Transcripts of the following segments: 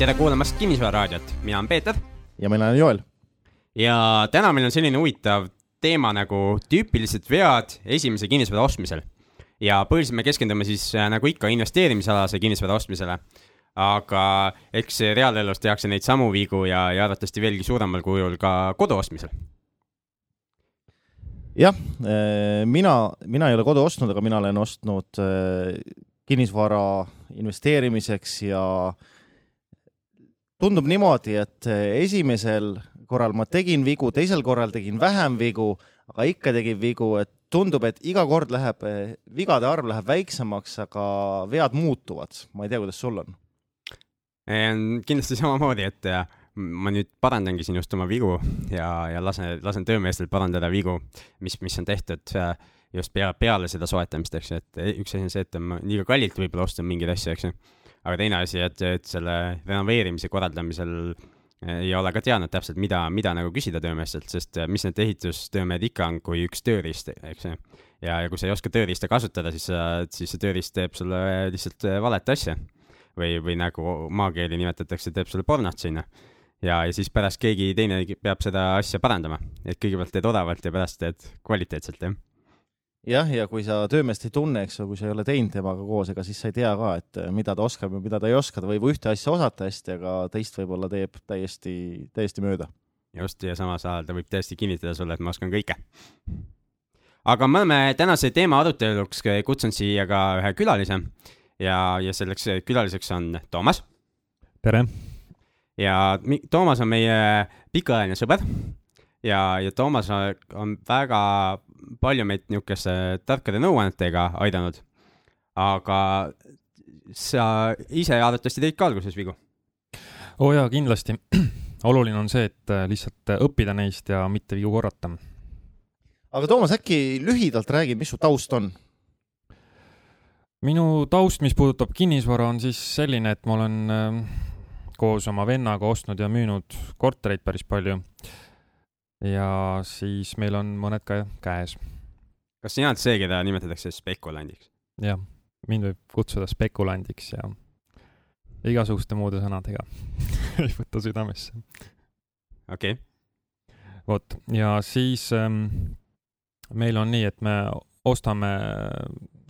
tere kuulamast Kinnisvararaadiot, mina olen Peeter. ja mina olen Joel. ja täna meil on selline huvitav teema nagu tüüpilised vead esimese kinnisvara ostmisel. ja põhiliselt me keskendume siis äh, nagu ikka investeerimisalase kinnisvara ostmisele. aga eks reaalelus tehakse neid samu vigu ja, ja arvatavasti veelgi suuremal kujul ka kodu ostmisel jah, mina, mina ei ole kodu ostnud, aga mina olen ostnud kinnisvara investeerimiseks ja tundub niimoodi, et esimesel korral ma tegin vigu, teisel korral tegin vähem vigu, aga ikka tegin vigu, et tundub, et iga kord läheb, vigade arv läheb väiksemaks, aga vead muutuvad. ma ei tea, kuidas sul on? kindlasti samamoodi, et ma nüüd parandangi siin just oma vigu ja, ja lasen, lasen töömeestel parandada vigu, mis, mis on tehtud äh, just pea, peale seda soetamist, eks ju, et üks asi on see, et ma liiga kallilt võib-olla ostan mingeid asju, eks ju. Aga teine asi, et, et selle renoveerimise korraldamisel äh, ei ole ka teadnud täpselt, mida, mida nagu küsida töömeestelt, sest äh, mis need ehitustöömehed ikka on, kui üks tööriist, eks ju. ja, ja kui sa ei oska tööriista kasutada, siis sa, siis see tööriist teeb sulle lihtsalt valet asja. või, või nagu maakeeli nimetatakse, teeb sulle pornot sinna ja, ja siis pärast keegi teine peab seda asja parandama, et kõigepealt teed odavalt ja pärast teed kvaliteetselt, jah jah, ja kui sa töömeest ei tunne, eks ju, kui sa ei ole teinud temaga koos, ega siis sa ei tea ka, et mida ta oskab ja mida ta ei oska, ta võib ühte asja osata hästi, aga teist võib-olla teeb täiesti, täiesti mööda. just, ja samas ajal ta võib tõesti kinnitada sulle, et ma oskan kõike. aga me oleme tänase teema aruteluks kutsunud siia ka ühe külalise ja, ja selleks külaliseks on Toomas. tere ja Toomas on meie pikaajaline sõber ja, ja Toomas on väga palju meid niisuguste tarkade nõuannetega aidanud. aga sa ise arvatavasti tegid ka alguses vigu? oo oh jaa, kindlasti. oluline on see, et äh, lihtsalt õppida neist ja mitte vigu korrata. aga Toomas, äkki lühidalt räägid, mis su taust on? minu taust, mis puudutab kinnisvara, on siis selline, et ma olen äh, koos oma vennaga ostnud ja müünud kortereid päris palju. Ja siis meil on mõned ka käes. kas sina oled see, keda nimetatakse spekulandiks? jah, mind võib kutsuda spekulandiks ja igasuguste muude sõnadega ei võta südamesse. okei okay.. vot, ja siis ähm, meil on nii, et me ostame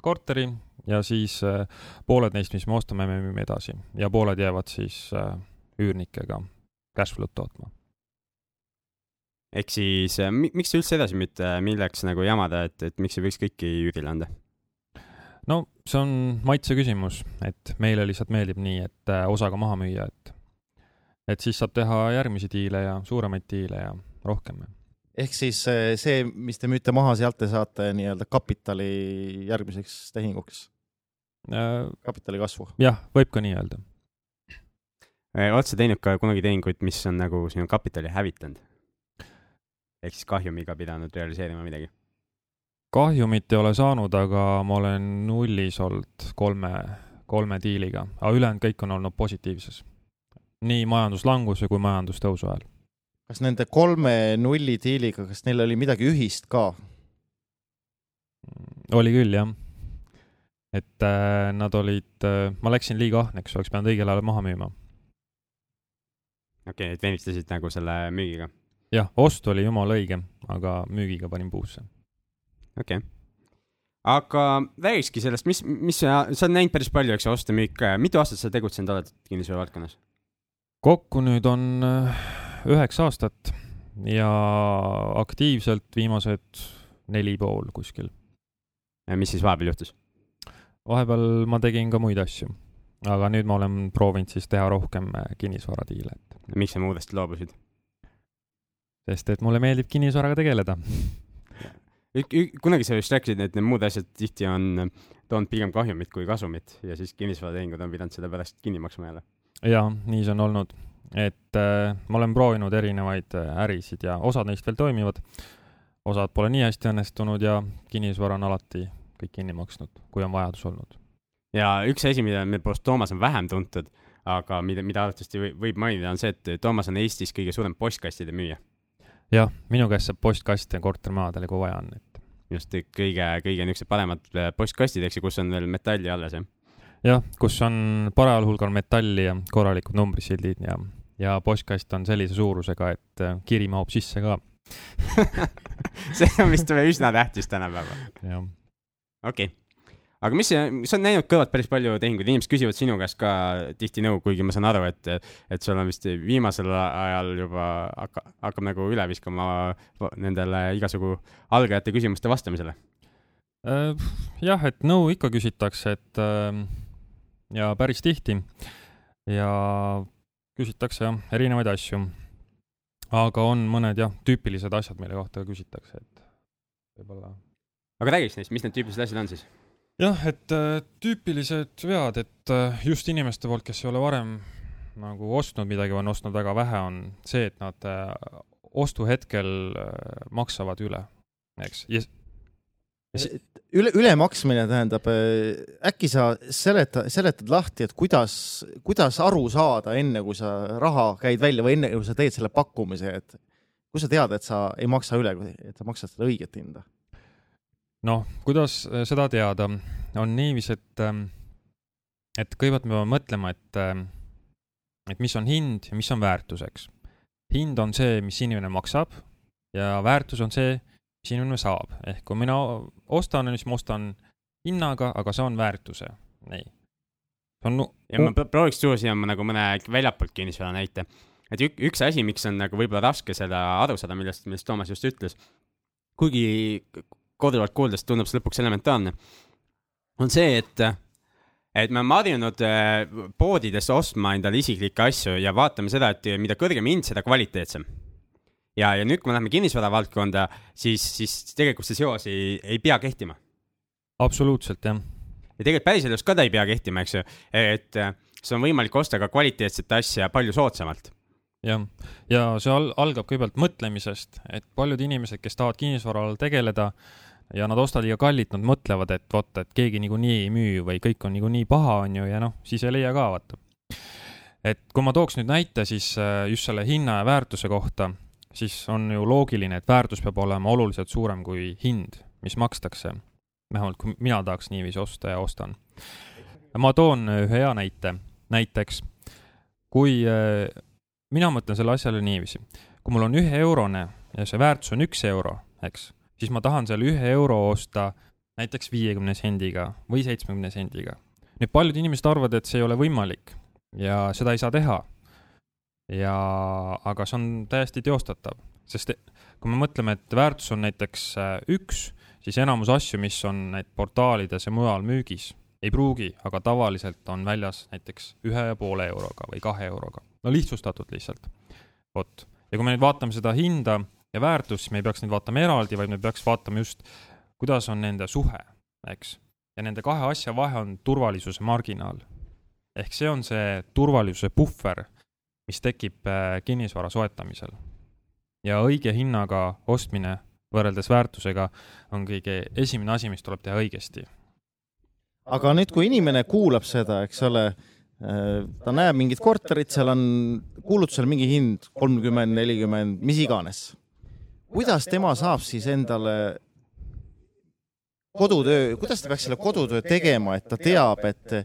korteri ja siis äh, pooled neist, mis me ostame, me müüme edasi ja pooled jäävad siis äh, üürnikega cashflow'd tootma. Ehk siis äh, miks üldse edasi müüte, milleks nagu jamada, et, et miks ei võiks kõiki üürile anda? no see on maitse küsimus, et meile lihtsalt meeldib nii, et osaga maha müüa, et et siis saab teha järgmisi diile ja suuremaid diile ja rohkem ehk siis see, mis te müüte maha, sealt te saate nii-öelda kapitali järgmiseks tehinguks äh,? kapitali kasvu? jah, võib ka nii öelda. Äh, oled sa teinud ka kunagi tehinguid, mis on nagu sinu kapitali hävitanud? Ehk siis kahjumiga pidanud realiseerima midagi? kahjumit ei ole saanud, aga ma olen nullis olnud kolme, kolme diiliga, aga ülejäänud kõik on olnud positiivses. nii majanduslanguse kui majandustõusu ajal kas nende kolme nulli diiliga, kas neil oli midagi ühist ka? oli küll, jah. et äh, nad olid äh,, ma läksin liiga ahneks, oleks pidanud õigel ajal maha müüma. okei okay,, et venitasid nagu selle müügiga? Jah, ost oli jumala õige, aga müügiga panin puusse. okei okay. aga räägikski sellest, mis, mis sa, sa oled näinud päris palju, eks ju, oste-müüke, mitu aastat sa tegutsenud oled kinnisvara valdkonnas? kokku nüüd on äh, üheksa aastat ja aktiivselt viimased neli pool kuskil. ja mis siis vahepeal juhtus? vahepeal ma tegin ka muid asju, aga nüüd ma olen proovinud siis teha rohkem äh, kinnisvaradiile, et. miks sa muudest loobusid? Sest et mulle meeldib kinnisvaraga tegeleda kunagi sa just rääkisid, et need muud asjad tihti on toonud pigem kahjumit kui kasumit ja siis kinnisvaratehingud on pidanud seda pärast kinni maksma jälle. jaa, nii see on olnud et äh, ma olen proovinud erinevaid äh, ärisid ja osad neist veel toimivad, osad pole nii hästi õnnestunud ja kinnisvara on alati kõik kinni maksnud, kui on vajadus olnud. ja üks asi, mida meie poolest Toomas on vähem tuntud, aga mida, mida arvatavasti võib mainida, on see, et Toomas on Eestis kõige suurem postkastide müüja. Jah, minu käest saab postkaste kortermaadele, kui vaja on, et just kõige, kõige niisugused paremad äh, postkastid, eks ju, kus on veel metalli alles, jah? jah, kus on parajal hulgal metalli ja korralikud numbrisildid ja, ja postkast on sellise suurusega, et äh, kiri mahub sisse ka. see on vist üsna tähtis tänapäeval. okei okay., aga mis, sa oled näinud kõrvalt päris palju tehinguid, inimesed küsivad sinu käest ka tihti nõu, kuigi ma saan aru, et, et sul on vist viimasel ajal juba hakkab, hakkab nagu üle viskama nendele igasugu algajate küsimuste vastamisele. Äh, jah, et nõu ikka küsitakse, et ähm, ja päris tihti ja küsitakse jah, erinevaid asju. aga on mõned jah, tüüpilised asjad, mille kohta küsitakse, et võib-olla aga räägiks neist, mis need tüüpilised asjad on siis? jah, et äh, tüüpilised vead, et äh, just inimeste poolt, kes ei ole varem nagu ostnud midagi või on ostnud väga vähe, on see, et nad äh, ostuhetkel maksavad üle, eks. ja üle, ülemaksmine tähendab, äkki sa seleta, seletad lahti, et kuidas, kuidas aru saada, enne kui sa raha käid välja või enne kui sa teed selle pakkumise, et kus sa tead, et sa ei maksa üle, et sa maksad seda õiget hinda? noh, kuidas äh, seda teada, on niiviisi, et, et kõigepealt me peame mõtlema, et, et mis on hind ja mis on väärtus, eks. hind on see, mis inimene maksab ja väärtus on see, mis inimene saab, ehk kui mina ostan, siis ma ostan hinnaga, aga saan väärtuse, nii. see on ja ma pro- prooviks tuua siia nagu mõne väljapoolt kinnisvara näite. et ük, üks asi, miks on nagu võib-olla raske seda aru saada, millest, millest Toomas just ütles, kuigi korduvalt kuuldes tundub see lõpuks elementaarne, on see, et, et me oleme harjunud äh, poodidest ostma endale isiklikke asju ja vaatame seda, et mida kõrgem hind, seda kvaliteetsem. ja, ja nüüd, kui me läheme kinnisvara valdkonda, siis, siis tegelikult see seos ei, ei pea kehtima. Absoluutselt jah, ja tegelikult päriselus ka ta ei pea kehtima, eks ju, et äh, sul on võimalik osta ka kvaliteetset asja palju soodsamalt. jah, ja see al-, algab kõigepealt mõtlemisest, et paljud inimesed, kes tahavad kinnisvaralal tegeleda ja nad ostavad liiga kallit, nad mõtlevad, et vot, et keegi niikuinii ei müü või kõik on niikuinii paha, on ju, ja noh, siis ei leia ka, vaata. et kui ma tooks nüüd näite, siis äh, just selle hinna ja väärtuse kohta, siis on ju loogiline, et väärtus peab olema oluliselt suurem kui hind, mis makstakse. vähemalt kui mina tahaks niiviisi osta ja ostan. ma toon ühe hea näite, näiteks kui äh, mina mõtlen selle asjale niiviisi, kui mul on üheeurone ja see väärtus on üks euro, eks, siis ma tahan selle ühe euro osta näiteks viiekümne sendiga või seitsmekümne sendiga. nüüd paljud inimesed arvavad, et see ei ole võimalik ja seda ei saa teha. ja, aga see on täiesti teostatav, sest e- kui me mõtleme, et väärtus on näiteks äh, üks, siis enamus asju, mis on näit- portaalides ja mujal müügis, ei pruugi, aga tavaliselt on väljas näiteks ühe ja poole euroga või kahe euroga. no lihtsustatult lihtsalt. vot, ja kui me nüüd vaatame seda hinda ja väärtust, siis me ei peaks neid vaatama eraldi, vaid me peaks vaatama just, kuidas on nende suhe, eks. ja nende kahe asja vahe on turvalisuse marginaal. ehk see on see turvalisuse puhver, mis tekib äh, kinnisvara soetamisel. ja õige hinnaga ostmine võrreldes väärtusega on kõige esimene asi, mis tuleb teha õigesti aga nüüd, kui inimene kuulab seda, eks ole, ta näeb mingit korterit, seal on kuulutusel mingi hind kolmkümmend, nelikümmend, mis iganes. Kuidas tema saab siis endale kodutöö, kuidas ta peaks selle kodutöö tegema, et ta teab, et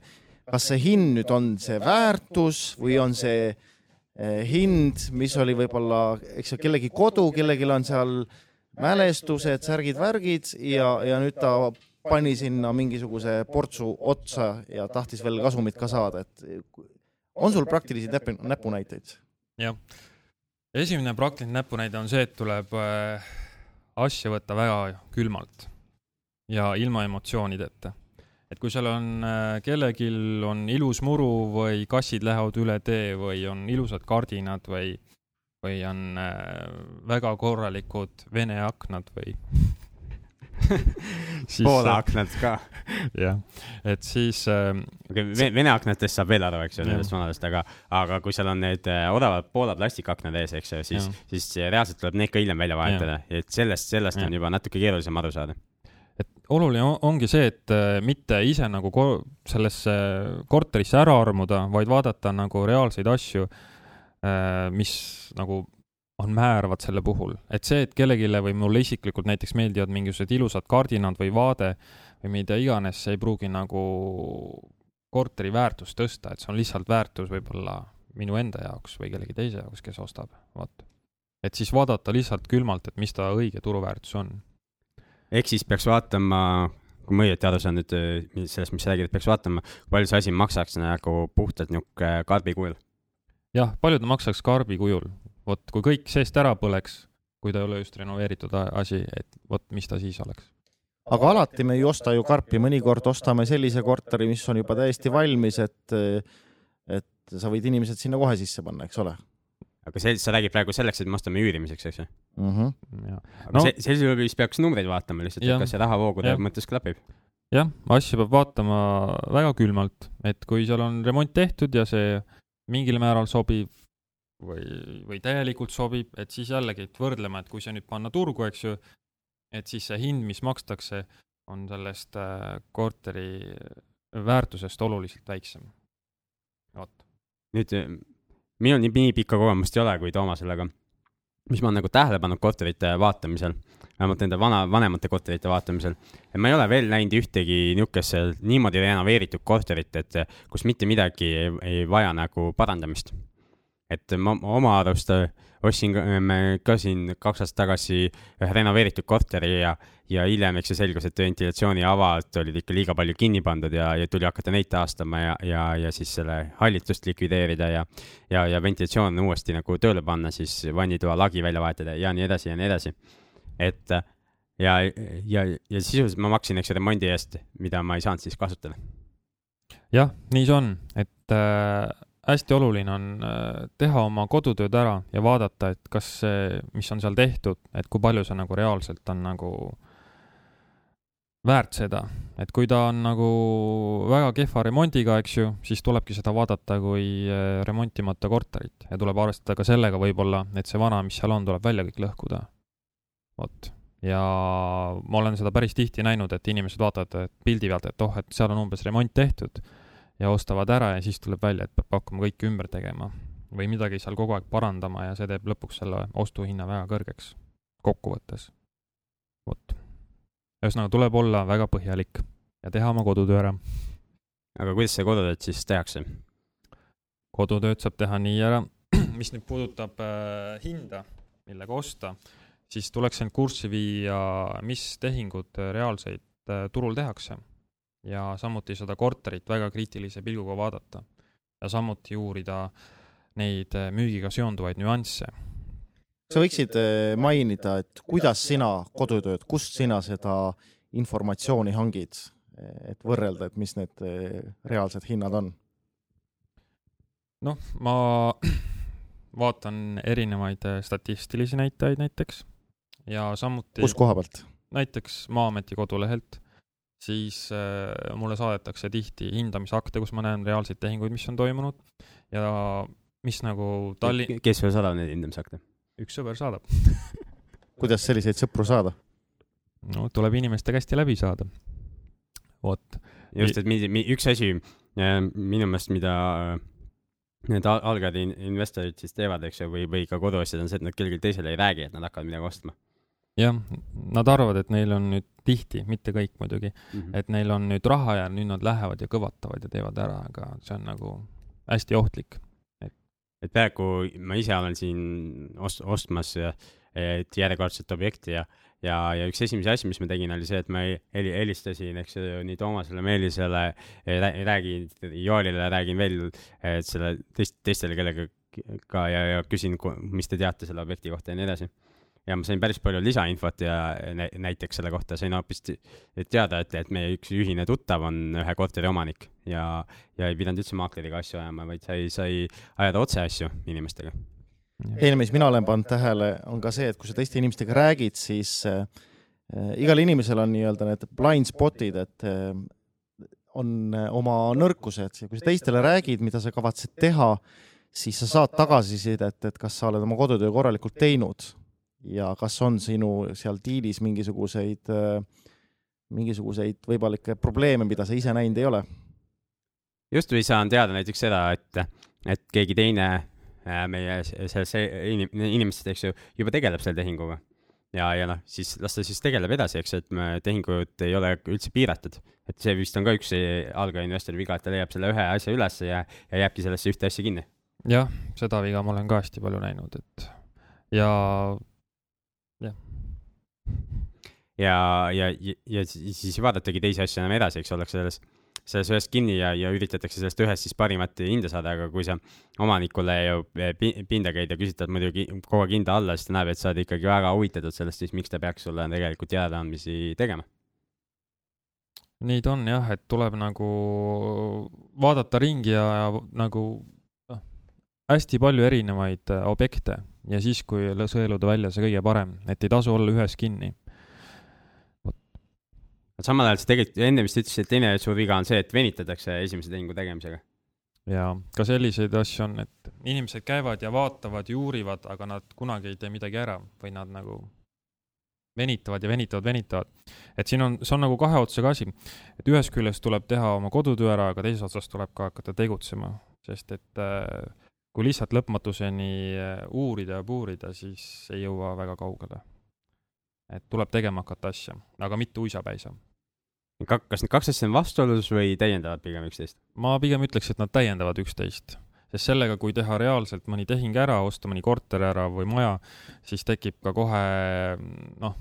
kas see hind nüüd on see väärtus või on see eh, hind, mis oli võib-olla, eks ju, kellegi kodu, kellelgi on seal mälestused, särgid-värgid ja, ja nüüd ta pani sinna mingisuguse portsu otsa ja tahtis veel kasumit ka saada, et on sul praktilisi näpu, näpunäiteid? jah, esimene praktiline näpunäide on see, et tuleb äh, asja võtta väga külmalt ja ilma emotsioonideta. et kui seal on äh, kellelgi on ilus muru või kassid lähevad üle tee või on ilusad kardinad või, või on äh, väga korralikud vene aknad või Poola aknad ka. jah, et siis äh, okei okay,, vene aknatest saab veel aru, eks ju, nendest vanadest, aga, aga kui seal on need äh, odavad Poola plastikaknad ees, eks ju, siis siis reaalselt tuleb need ka hiljem välja vahetada, et sellest, sellest Jah. on juba natuke keerulisem aru saada. et oluline on- ongi see, et äh, mitte ise nagu ko- sellesse korterisse ära armuda, vaid vaadata nagu reaalseid asju, mis nagu on määravad selle puhul, et see, et kellelegi või mulle isiklikult näiteks meeldivad mingisugused ilusad kardinad või vaade või mida iganes, see ei pruugi nagu korteri väärtust tõsta, et see on lihtsalt väärtus võib-olla minu enda jaoks või kellegi teise jaoks, kes ostab, vaata. et siis vaadata lihtsalt külmalt, et mis ta õige turuväärtus on. ehk siis peaks vaatama, kui ma õieti aru saan nüüd äh, sellest, mis sa räägid, peaks vaatama, palju see asi maksaks nagu puhtalt niisugune karbi kujul. jah, palju ta maksaks karbi kujul, vot kui kõik seest ära põleks, kui ta ei ole just renoveeritud asi, et vot mis ta siis oleks. aga alati me ei osta ju karpi, mõnikord ostame sellise korteri, mis on juba täiesti valmis, et, et sa võid inimesed sinna kohe sisse panna, eks ole aga see, sa räägid praegu selleks, et me ostame üürimiseks, eks ju? mm. -hmm. No- see, sellisel juhul vist peaks numbreid vaatama lihtsalt, et kas see rahavoogude Jah. mõttes klapib. jah, asju peab vaatama väga külmalt, et kui seal on remont tehtud ja see mingil määral sobib või, või täielikult sobib, et siis jällegi, et võrdlema, et kui see nüüd panna turgu, eks ju, et siis see hind, mis makstakse, on sellest äh, korteri väärtusest oluliselt väiksem. vot, nüüd eh, minul nii, nii pikka kogemust ei ole kui Toomasel, aga mis ma olen nagu tähele pannud korterite vaatamisel, vähemalt nende vana, vanemate korterite vaatamisel, et ma ei ole veel näinud ühtegi niisugust niimoodi renoveeritud korterit, et kus mitte midagi ei, ei vaja nagu parandamist. Et ma ma oma arust eh, ostsin me ka siin kaks aastat tagasi ühe renoveeritud korteri ja, ja hiljem, eks see selgus, et ventilatsiooniavad olid ikka liiga palju kinni pandud ja, ja tuli hakata neid taastama ja, ja, ja siis selle hallitust likvideerida ja ja, ja ventilatsioon uuesti nagu tööle panna, siis vannitoa lagi välja vahetada ja nii edasi ja nii edasi. et äh, ja, ja, ja sisuliselt ma maksin, eks ju, remondi eest, mida ma ei saanud siis kasutada. jah, nii see on, et äh, hästi oluline on äh, teha oma kodutööd ära ja vaadata, et kas see, mis on seal tehtud, et kui palju see nagu reaalselt on nagu väärt seda, et kui ta on nagu väga kehva remondiga, eks ju, siis tulebki seda vaadata kui äh, remontimata korterit ja tuleb arvestada ka sellega võib-olla, et see vana, mis seal on, tuleb välja kõik lõhkuda. vot, ja ma olen seda päris tihti näinud, et inimesed vaatavad pildi pealt, et oh, et seal on umbes remont tehtud ja ostavad ära ja siis tuleb välja, et peab hakkama kõike ümber tegema või midagi seal kogu aeg parandama ja see teeb lõpuks selle ostuhinna väga kõrgeks kokkuvõttes. vot. ühesõnaga, tuleb olla väga põhjalik ja teha oma kodutöö ära. aga kuidas see kodutööd siis tehakse? kodutööd saab teha nii ära, mis nüüd puudutab äh, hinda, millega osta, siis tuleks end kurssi viia, mis tehingud äh, reaalseid äh, turul tehakse. Ja samuti seda korterit väga kriitilise pilguga vaadata ja samuti uurida neid äh, müügiga seonduvaid nüansse. sa võiksid eh, mainida, et kuidas sina kodutööd, kust sina seda informatsiooni hangid, et võrrelda, et mis need eh, reaalsed hinnad on? noh, ma vaatan erinevaid statistilisi näitajaid näiteks ja samuti kus koha pealt? näiteks Maa-ameti kodulehelt, siis äh, mulle saadetakse tihti hindamisakte, kus ma näen reaalseid tehinguid, mis on toimunud ja mis nagu Tallinn, kes veel saadab neid hindamisakte? üks sõber saadab. kuidas selliseid sõpru saada? no tuleb inimeste käest läbi saada. vot, just, et mi-, mi-, üks asi äh, minu meelest, mida äh, need al- algajad in- investorid siis teevad, eks ju, või, või ka koduasjad on see, et nad kellelegi teisele ei räägi, et nad hakkavad midagi ostma jah, nad arvavad, et neil on nüüd tihti, mitte kõik muidugi, mm. -hmm. et neil on nüüd raha ja nüüd nad lähevad ja kõvatavad ja teevad ära, aga see on nagu hästi ohtlik. et praegu ma ise olen siin ost-, ostmas et järjekordset objekti ja, ja, ja üks esimesi asju, mis ma tegin, oli see, et ma heli-, helistasin, eks ju, nii Toomasele, Meelisele, räägin Joelile, räägin veel et selle teist, teistele kellega ka ja, ja küsin, mis te teate selle objekti kohta ja nii edasi. Ja ma sain päris palju lisainfot ja nä- näiteks selle kohta sain hoopis te- teada, et, et meie üks ühine tuttav on ühe korteri omanik ja, ja ei pidanud üldse maakleriga asju ajama, vaid sai, sai ajada otse asju inimestega. teine, mis mina olen pannud tähele, on ka see, et kui sa teiste inimestega räägid, siis äh, igal inimesel on nii-öelda need blind spot'id, et äh, on äh, oma nõrkused. Ja kui sa teistele räägid, mida sa kavatsed teha, siis sa saad tagasisidet, et kas sa oled oma kodutöö korralikult teinud ja kas on sinu seal diilis mingisuguseid, mingisuguseid võimalikke probleeme, mida sa ise näinud ei ole. just või saan teada näiteks seda, et, et keegi teine äh, meie selles inim, inimestest, eks ju, juba tegeleb selle tehinguga. ja, ja noh, siis las ta siis tegeleb edasi, eks, et me- tehingud ei ole üldse piiratud. et see vist on ka üks algaja investori viga, et ta leiab selle ühe asja ülesse ja, ja jääbki sellesse ühte asja kinni. jah, seda viga ma olen ka hästi palju näinud, et ja ja, ja, ja, siis vaadatagi teisi asju enam edasi, eks ollakse selles, selles ühes kinni ja, ja üritatakse sellest ühest siis parimat hinda saada, aga kui sa omanikule ju pi- pinda käid ja küsitad muidugi kogu aeg hinda alla, siis ta näeb, et sa oled ikkagi väga huvitatud sellest, siis miks ta peaks sulle tegelikult teadaandmisi tegema. nii ta on jah, et tuleb nagu vaadata ringi ja, ja nagu noh, hästi palju erinevaid äh, objekte ja siis, kui sõeluda välja see kõige parem, et ei tasu olla ühes kinni. Samal ajal sa tegelikult enne vist ütlesid, et teine suur viga on see, et venitatakse esimese tehingu tegemisega. ja ka selliseid asju on, et inimesed käivad ja vaatavad ja uurivad, aga nad kunagi ei tee midagi ära või nad nagu venitavad ja venitavad, venitavad. et siin on, see on nagu kahe otsaga asi, et ühest küljest tuleb teha oma kodutöö ära, aga teisest otsast tuleb ka hakata tegutsema, sest et äh, kui lihtsalt lõpmatuseni äh, uurida ja puurida, siis ei jõua väga kaugele. et tuleb tegema hakata asja, aga mitte uisapäisa. Kas need kaks asja on vastuolus või täiendavad pigem üksteist? ma pigem ütleks, et nad täiendavad üksteist, sest sellega, kui teha reaalselt mõni tehing ära, osta mõni korter ära või maja, siis tekib ka kohe noh,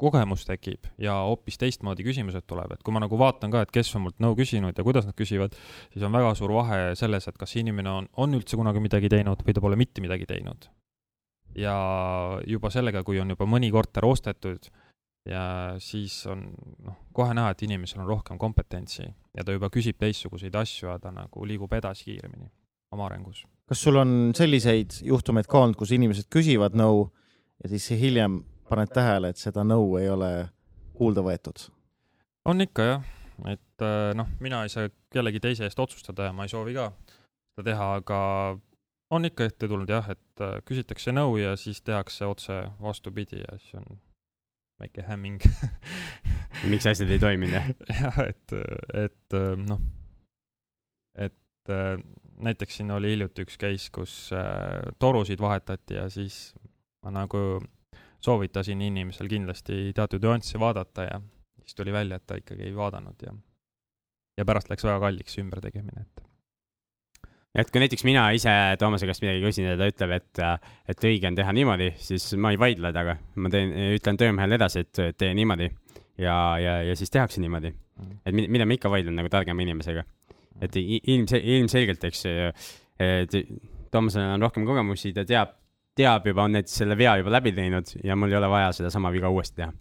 kogemus tekib ja hoopis teistmoodi küsimused tuleb, et kui ma nagu vaatan ka, et kes on mult nõu küsinud ja kuidas nad küsivad, siis on väga suur vahe selles, et kas inimene on, on üldse kunagi midagi teinud või ta pole mitte midagi teinud. ja juba sellega, kui on juba mõni korter ostetud ja siis on noh, kohe näha, et inimesel on rohkem kompetentsi ja ta juba küsib teistsuguseid asju ja ta nagu liigub edasi kiiremini oma arengus. kas sul on selliseid juhtumeid ka olnud, kus inimesed küsivad nõu ja siis hiljem paned tähele, et seda nõu ei ole kuulda võetud? on ikka jah, et äh, noh, mina ei saa kellegi teise eest otsustada ja ma ei soovi ka seda teha, aga on ikka ette tulnud jah, et äh, küsitakse nõu ja siis tehakse otse vastupidi ja siis on väike hämming miks asjad ei toiminud, jah? jah, et, et noh, et äh, näiteks siin oli hiljuti üks case, kus äh, torusid vahetati ja siis ma nagu soovitasin inimesel kindlasti teatud nüansse vaadata ja siis tuli välja, et ta ikkagi ei vaadanud ja ja pärast läks väga kalliks see ümbertegemine, et et kui näiteks mina ise Toomase käest midagi küsin ja ta ütleb, et, et õige on teha niimoodi, siis ma ei vaidle temaga, ma teen, ütlen töömehele edasi, et tee niimoodi ja, ja, ja siis tehakse niimoodi. et mi- mida ma ikka vaidlen nagu targema inimesega, et ilmse-, ilmselgelt, eks, Toomasel on rohkem kogemusi, ta teab, teab juba, on näiteks selle vea juba läbi teinud ja mul ei ole vaja sedasama viga uuesti teha.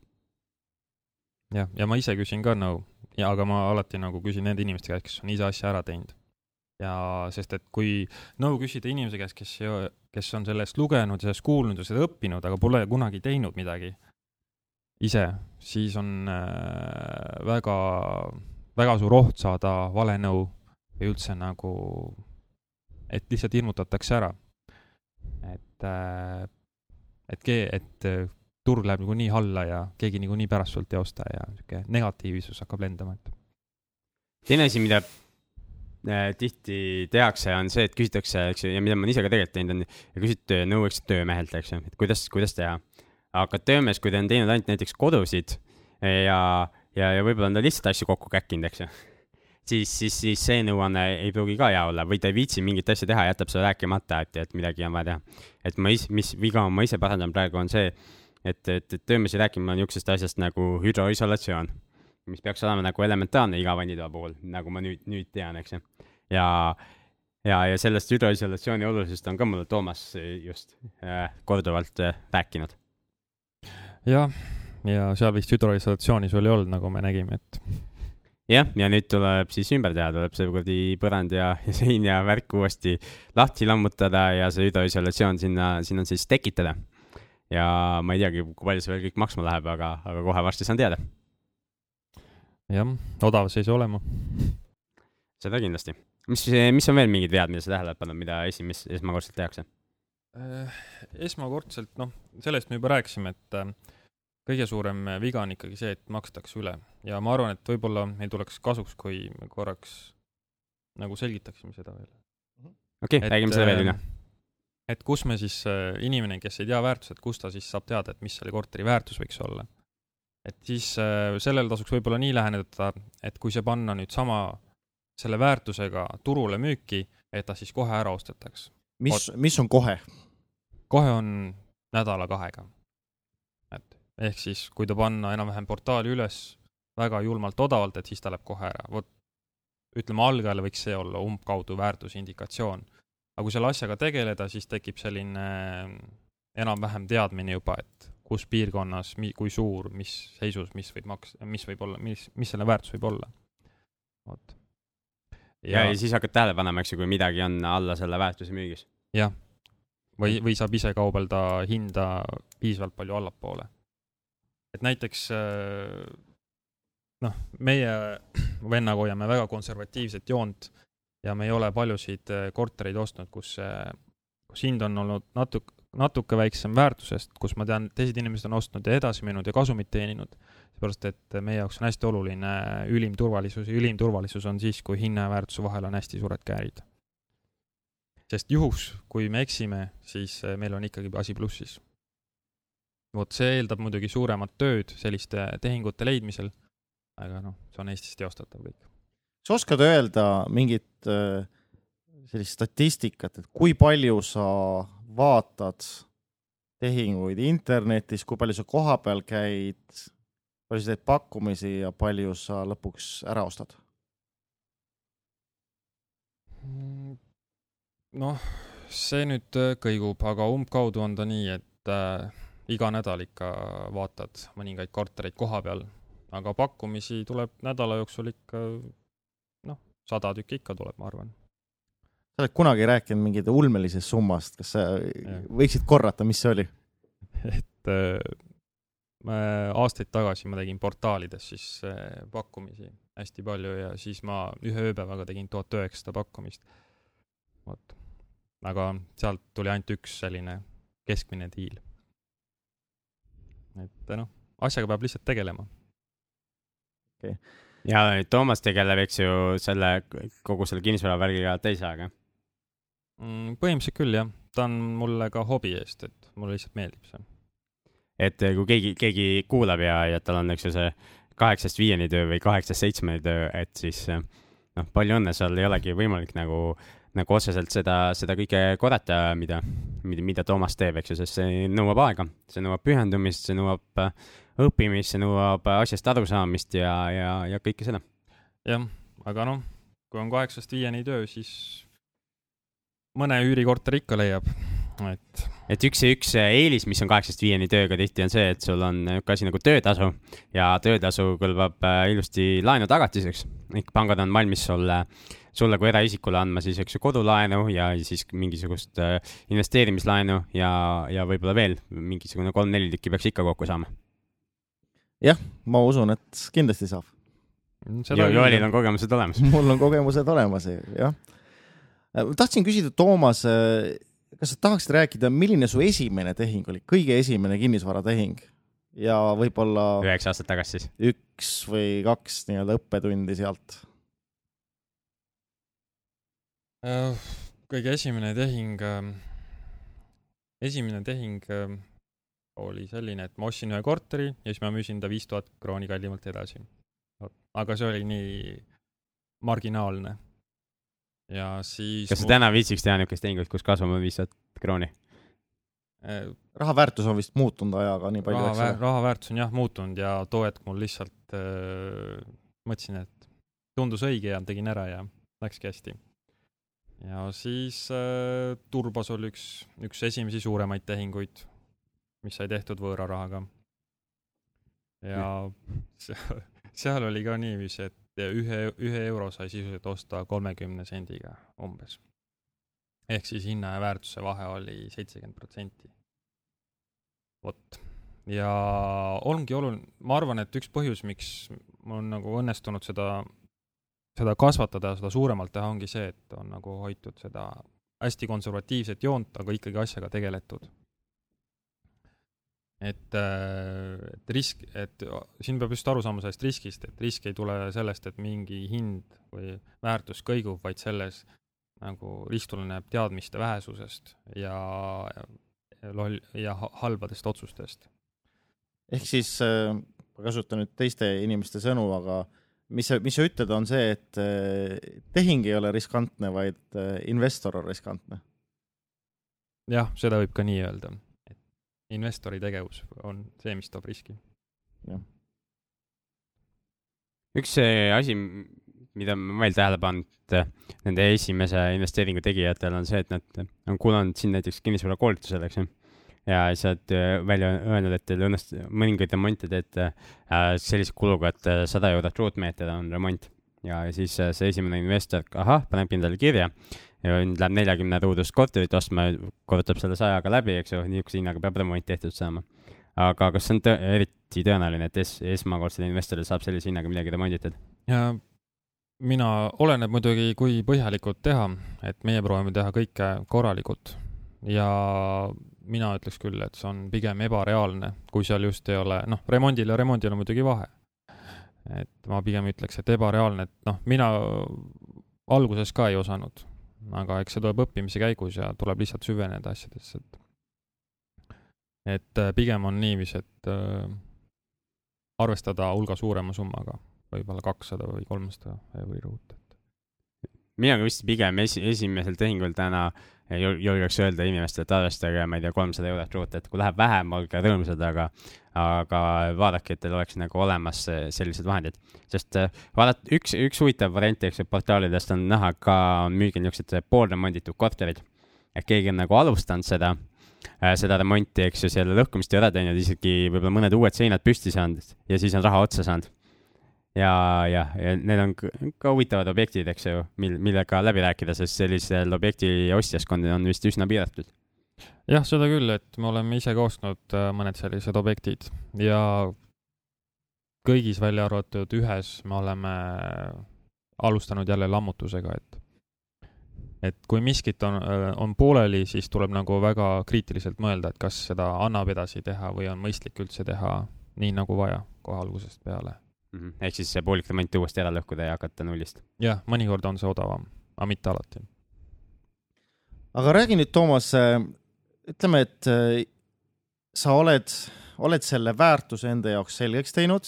jah, ja ma ise küsin ka nõu ja aga ma alati nagu küsin nende inimeste käest, kes on ise asja ära teinud. Ja sest, et kui nõu küsida inimese käest, kes, kes on sellest lugenud ja sellest kuulnud ja seda õppinud, aga pole kunagi teinud midagi ise, siis on äh, väga, väga suur oht saada vale nõu või üldse nagu, et lihtsalt hirmutatakse ära. et äh,, et et äh, turg läheb niikuinii alla ja keegi niikuinii pärast sult ei osta ja sihuke negatiivsus hakkab lendama, et teine asi, mida tihti tehakse, on see, et küsitakse, eks ju, ja mida ma olen ise ka tegelikult teinud, on küsitud nõu, eks töömehelt, eks ju, et kuidas, kuidas teha. aga töömees, kui ta on teinud ainult näiteks kodusid ja, ja, ja võib-olla on ta lihtsalt asju kokku käkkinud, eks ju, siis, siis, siis see nõuanne ei pruugi ka hea olla või ta ei viitsi mingit asja teha, jätab selle rääkimata, et, et midagi on vaja teha. et ma ise, mis viga ma ise parandan praegu, on see, et, et, et töömees ei räägi mulle niisugusest asjast nagu hüdroisolatsioon mis peaks olema nagu elementaarne iga vannitoa puhul, nagu ma nüüd, nüüd tean, eks ju. ja, ja, ja sellest hüdroisolatsiooni olulisust on ka mulle Toomas just äh, korduvalt äh, rääkinud. jah, ja seal vist hüdroisolatsiooni sul ei olnud, nagu me nägime, et jah, ja nüüd tuleb siis ümber teha, tuleb see kuradi põrand ja, ja sein ja värk uuesti lahti lammutada ja see hüdroisolatsioon sinna, sinna siis tekitada. ja ma ei teagi, kui palju see veel kõik maksma läheb, aga, aga kohe varsti saan teada, jah, odav see ei saa olema. seda kindlasti. mis, mis on veel mingid vead, mida sa tähele oled pannud, mida esimest, esmakordselt tehakse? Äh, esmakordselt, noh, sellest me juba rääkisime, et äh, kõige suurem viga on ikkagi see, et makstakse üle ja ma arvan, et võib-olla meil tuleks kasuks, kui me korraks nagu selgitaksime seda veel. okei okay,, räägime selle veel üle. et kus me siis, inimene, kes ei tea väärtuset, kus ta siis saab teada, et mis selle korteri väärtus võiks olla? Et siis sellele tasuks võib-olla nii läheneda, et kui see panna nüüd sama selle väärtusega turule müüki, et ta siis kohe ära ostetaks. mis, mis on kohe? kohe on nädala kahega. et ehk siis, kui ta panna enam-vähem portaali üles väga julmalt odavalt, et siis ta läheb kohe ära, vot ütleme, algajale võiks see olla umbkaudu väärtusindikatsioon. aga kui selle asjaga tegeleda, siis tekib selline enam-vähem teadmine juba, et kus piirkonnas, kui suur, mis seisus, mis võib maks-, mis võib olla, mis, mis selle väärtus võib olla. vot. ja, ja, ja siis hakkad tähele panema, eks ju, kui midagi on alla selle väärtuse müügis. jah, või, või saab ise kaubelda hinda piisavalt palju allapoole. et näiteks noh, meie vennaga hoiame väga konservatiivset joont ja me ei ole paljusid kortereid ostnud, kus, kus hind on olnud natuke, natuke väiksem väärtusest, kus ma tean, teised inimesed on ostnud ja edasi müünud ja kasumit teeninud. seepärast, et meie jaoks on hästi oluline ülim turvalisus ja ülim turvalisus on siis, kui hinna ja väärtuse vahel on hästi suured käärid. sest juhuks, kui me eksime, siis meil on ikkagi asi plussis. vot see eeldab muidugi suuremat tööd selliste tehingute leidmisel, aga noh, see on Eestis teostatav kõik. sa oskad öelda mingit äh, sellist statistikat, et kui palju sa vaatad tehinguid internetis, kui palju sa kohapeal käid, palju sa teed pakkumisi ja palju sa lõpuks ära ostad? noh, see nüüd äh, kõigub, aga umbkaudu on ta nii, et äh, iga nädal ikka vaatad mõningaid kortereid koha peal, aga pakkumisi tuleb nädala jooksul ikka noh, sada tükki ikka tuleb, ma arvan sa oled kunagi rääkinud mingit ulmelisest summast, kas sa ja. võiksid korrata, mis see oli? et äh, aastaid tagasi ma tegin portaalides siis äh, pakkumisi hästi palju ja siis ma ühe ööpäevaga tegin tuhat üheksasada pakkumist. vot, aga sealt tuli ainult üks selline keskmine diil. et noh, asjaga peab lihtsalt tegelema. okei okay. ja Toomas tegeleb, eks ju, selle, kogu selle kinnisvaravärgiga teise ajaga? Põhimõtteliselt küll jah, ta on mulle ka hobi eest, et mulle lihtsalt meeldib see. et eh, kui keegi, keegi kuulab ja, ja tal on, eks ju, see kaheksast viieni töö või kaheksast seitsmeni töö, et siis eh, noh, palju õnne, seal ei olegi võimalik nagu, nagu otseselt seda, seda kõike korrata, mida, mida, mida Toomas teeb, eks ju, sest see nõuab aega, see nõuab pühendumist, see nõuab eh, õppimist, see nõuab asjast arusaamist ja, ja, ja kõike seda. jah, aga noh, kui on kaheksast viieni töö, siis mõne üürikorteri ikka leiab, et. et üks ja üks eelis, mis on kaheksast viieni tööga tihti on see, et sul on niisugune asi nagu töötasu ja töötasu kõlbab äh, ilusti laenu tagatiseks. ehk pangad on valmis sulle, sulle kui eraisikule andma siis, eks ju, kodulaenu ja siis mingisugust äh, investeerimislaenu ja, ja võib-olla veel mingisugune kolm-neli tükki peaks ikka kokku saama. jah, ma usun, et kindlasti saab. Jo Joelil on kogemused olemas mul on kogemused olemas, jah Äh, tahtsin küsida, Toomas, äh, kas sa tahaksid rääkida, milline su esimene tehing oli, kõige esimene kinnisvaratehing ja võib-olla üheksa aastat tagasi siis? üks või kaks nii-öelda õppetundi sealt? Äh, kõige esimene tehing, esimene tehing oli selline, et ma ostsin ühe korteri ja siis ma müüsin ta viis tuhat krooni kallimalt edasi. aga see oli nii marginaalne ja siis kas sa täna viitsiks teha niisugust tehingut, kus kasvame viis tuhat krooni? Äh, raha väärtus on vist muutunud ajaga nii palju, eks ole? raha väärtus on jah muutunud ja too hetk mul lihtsalt äh, mõtlesin, et tundus õige ja tegin ära ja läkski hästi. ja siis äh, Turbos oli üks, üks esimesi suuremaid tehinguid, mis sai tehtud võõra rahaga. ja seal oli ka niiviisi, et ühe, ühe euro sai sisuliselt osta kolmekümne sendiga umbes. ehk siis hinna ja väärtuse vahe oli seitsekümmend protsenti. vot, ja ongi oluline, ma arvan, et üks põhjus, miks mul on nagu õnnestunud seda, seda kasvatada, seda suuremalt teha, ongi see, et on nagu hoitud seda hästi konservatiivset joont, aga ikkagi asjaga tegeletud et, äh, et risk, et siin peab just aru saama sellest riskist, et risk ei tule sellest, et mingi hind või väärtus kõigub, vaid selles, nagu risk tuleneb teadmiste vähesusest ja loll ja ha- halbadest otsustest. ehk siis äh, ma kasutan nüüd teiste inimeste sõnu, aga mis sa, mis sa ütled, on see, et äh, tehing ei ole riskantne, vaid äh, investor on riskantne. jah, seda võib ka nii öelda, investori tegevus on see, mis toob riski. üks see asi, mida ma veel tähele pannud äh, nende esimese investeeringu tegijatel on see, et nad on kuulanud sind näiteks kinnisvarakoolitusel, eks ju. ja sa oled äh, välja öelnud, et teil õnnestub mõningaid remonte teete äh, sellise kuluga, et sada eurot ruutmeeter on remont. ja siis see esimene investor, ahah, panebki endale kirja ja nüüd läheb neljakümne ruudust korterit ostma, korrutab selle sajaga läbi, eks ju, niisuguse hinnaga peab remont tehtud saama. aga kas see on tõ eriti tõenäoline, et es esmakordsel investoril saab sellise hinnaga midagi remonditud? mina, oleneb muidugi, kui põhjalikult teha, et meie proovime teha kõike korralikult ja mina ütleks küll, et see on pigem ebareaalne, kui seal just ei ole, noh, remondil ja remondil on muidugi vahe. et ma pigem ütleks, et ebareaalne, et noh, mina alguses ka ei osanud, aga eks see tuleb õppimise käigus ja tuleb lihtsalt süveneda asjadesse, et et äh, pigem on niiviisi, et äh, arvestada hulga suurema summaga, võib-olla kakssada või kolmsada euri ruut. mina ka vist pigem esi-, esimesel tehingul täna jul- julgeks öelda inimestele, et arvestage, ma ei tea, kolmsada eurot ruut, et kui läheb vähem, olge rõõmsad, aga aga vaadake, et teil oleks nagu olemas see- sellised vahendid. sest äh, vaadata, üks, üks huvitav variant, eks ju, portaalidest on näha ka, müügil niisugused poolremonditud korterid. et keegi on nagu alustanud seda, seda remonti, eks ju, selle lõhkumist ei ole teinud, isegi võib-olla mõned uued seinad püsti saanud ja siis on raha otsa saanud ja, ja, ja need on ka huvitavad objektid, eks ju, mil, millega läbi rääkida, sest sellisel objekti ostjaskond on vist üsna piiratud. jah, seda küll, et me oleme ise ka ostnud äh, mõned sellised objektid ja kõigis välja arvatud ühes me oleme alustanud jälle lammutusega, et et kui miskit on, on pooleli, siis tuleb nagu väga kriitiliselt mõelda, et kas seda annab edasi teha või on mõistlik üldse teha nii nagu vaja kohe algusest peale. Mhm. ehk siis see poolik remont uuesti ära lõhkuda ja hakata nullist. jah, mõnikord on see odavam, aga mitte alati. aga räägi nüüd, Toomas, ütleme, et äh, sa oled, oled selle väärtuse enda jaoks selgeks teinud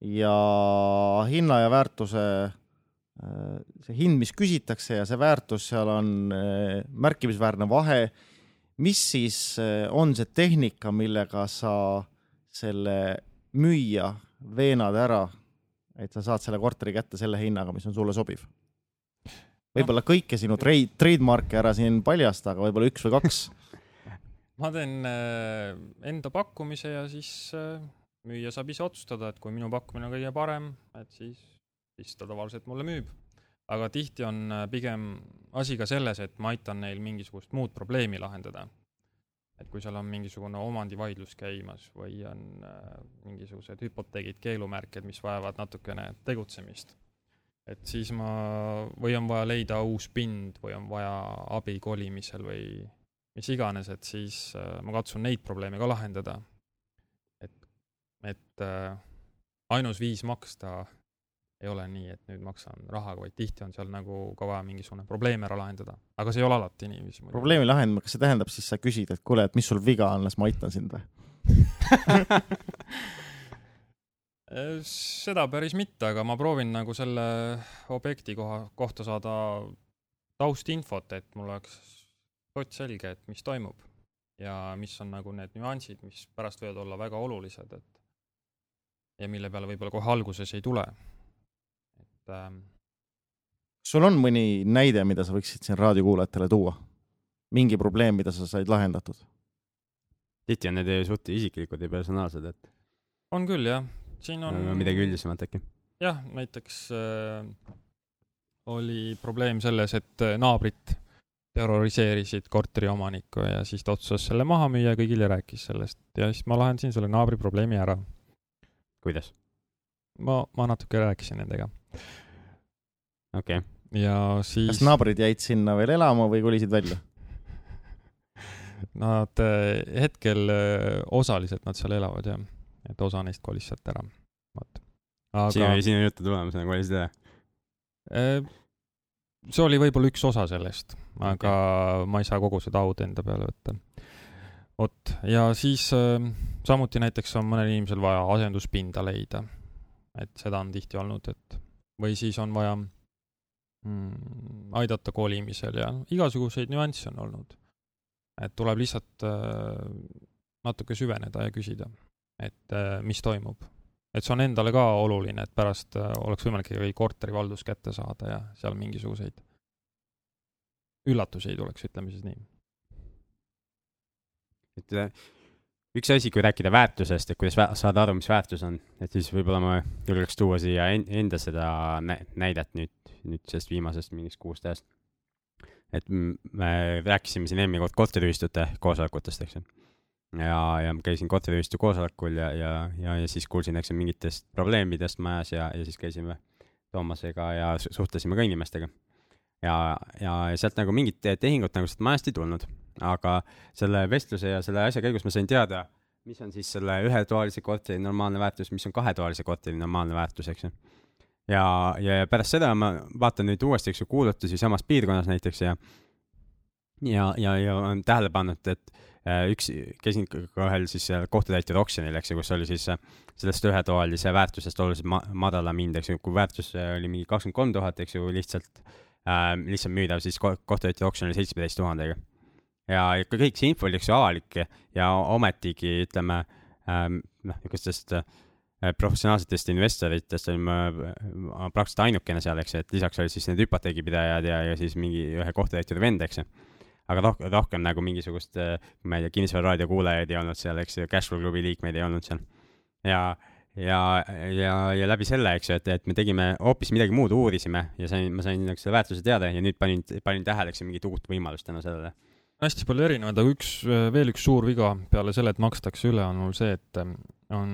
ja hinna ja väärtuse, see hind, mis küsitakse ja see väärtus, seal on äh, märkimisväärne vahe. mis siis äh, on see tehnika, millega sa selle müüja veenad ära, et sa saad selle korteri kätte selle hinnaga, mis on sulle sobiv? võib-olla kõike sinu trade, trademark'e ära siin paljasta, aga võib-olla üks või kaks. ma teen äh, enda pakkumise ja siis äh, müüja saab ise otsustada, et kui minu pakkumine on kõige parem, et siis, siis ta tavaliselt mulle müüb. aga tihti on äh, pigem asi ka selles, et ma aitan neil mingisugust muud probleemi lahendada. Et kui seal on mingisugune omandivaidlus käimas või on äh, mingisugused hüpoteegid, keelumärked, mis vajavad natukene tegutsemist, et siis ma, või on vaja leida uus pind või on vaja abi kolimisel või mis iganes, et siis äh, ma katsun neid probleeme ka lahendada. et, et äh, ainus viis maksta ei ole nii, et nüüd maksan rahaga, vaid tihti on seal nagu ka vaja mingisugune probleem ära lahendada, aga see ei ole alati niiviisi. probleemi lahendamine, kas see tähendab siis sa küsid, et kuule, et mis sul viga on, las ma aitan sind või? Seda päris mitte, aga ma proovin nagu selle objekti koha, kohta saada taustinfot, et mul oleks sott selge, et mis toimub ja mis on nagu need nüansid, mis pärast võivad olla väga olulised, et ja mille peale võib-olla kohe alguses ei tule. Et ähm, sul on mõni näide, mida sa võiksid siin raadiokuulajatele tuua? mingi probleem, mida sa said lahendatud? tihti on need suht isiklikud ja personaalsed, et on küll jah, siin on midagi üldisemat äkki. jah, näiteks äh, oli probleem selles, et äh, naabrid terroriseerisid korteriomanikku ja siis ta otsustas selle maha müüa ja kõigile rääkis sellest ja siis ma lahendasin selle naabri probleemi ära. kuidas? ma, ma natuke rääkisin nendega okei okay., ja siis kas naabrid jäid sinna veel elama või kolisid välja? nad äh, hetkel äh, osaliselt nad seal elavad jah, et osa neist kolis sealt ära, vot. aga, sinu jutu tulemusena kolisid ära. äh, see oli võib-olla üks osa sellest, aga ma ei saa kogu seda aud enda peale võtta. vot, ja siis samuti näiteks on mõnel inimesel vaja asenduspinda leida. et seda on tihti olnud, et või siis on vaja mm, aidata kolimisel ja igasuguseid nüansse on olnud. et tuleb lihtsalt äh, natuke süveneda ja küsida, et äh, mis toimub et see on endale ka oluline, et pärast äh, oleks võimalik ikkagi korteri valdus kätte saada ja seal mingisuguseid üllatusi ei tuleks, ütleme siis nii. et äh, üks asi, kui rääkida väärtusest, et kuidas saada aru, mis väärtus on, et siis võib-olla ma julgeks tuua siia enda seda näidet nüüd, nüüd sellest viimasest mingist kuust ajast. et me rääkisime siin eelmine kord korteriühistute koosolekutest, eks ju ja, ja ma käisin korteriühistu koosolekul ja, ja, ja, ja siis kuulsin, eks ju, mingitest probleemidest majas ja, ja siis käisime Toomasega ja suhtlesime ka inimestega. Ja, ja sealt nagu mingit tehingut nagu sealt majast ei tulnud, aga selle vestluse ja selle asja käigus ma sain teada, mis on siis selle ühetoalise korteri normaalne väärtus, mis on kahetoalise korteri normaalne väärtus, eks ju. ja, ja pärast seda ma vaatan nüüd uuesti, eks ju, kuulutusi samas piirkonnas näiteks ja ja, ja, ja olen tähele pannud, et Äh, üks, käisin ka ühel siis kohtutäitjate oksjonil, eks ju, kus oli siis äh, sellest ühetoalise väärtusest oluliselt ma madalam hind, eks ju, kui väärtus äh, oli mingi kakskümmend kolm tuhat, eks ju, lihtsalt äh,, lihtsalt müüdav siis kohtutäitjate oksjonil seitsmeteist tuhandega. ja ikka kõik see info oli, eks ju, avalik ja ometigi ütleme ähm, noh, niisugustest äh, professionaalsetest investoritest olin ma praktiliselt ainukene seal, eks ju, et lisaks olid siis need hüpoteegipidajad ja, ja siis mingi ühe kohtutäituri vend, eks ju aga rohkem, rohkem nagu mingisugust, äh, ma ei tea, kinnisvararaadio kuulajaid ei olnud seal, eks ju, Cashflow klubi liikmeid ei olnud seal. ja, ja, ja, ja läbi selle, eks ju, et, et me tegime hoopis midagi muud, uurisime ja sain, ma sain nagu selle väärtuse teada ja nüüd panin, panin tähele, eks ju, mingit uut võimalust tänu sellele. hästi palju erinevaid, aga üks, veel üks suur viga peale selle, et makstakse üle, on mul see, et on,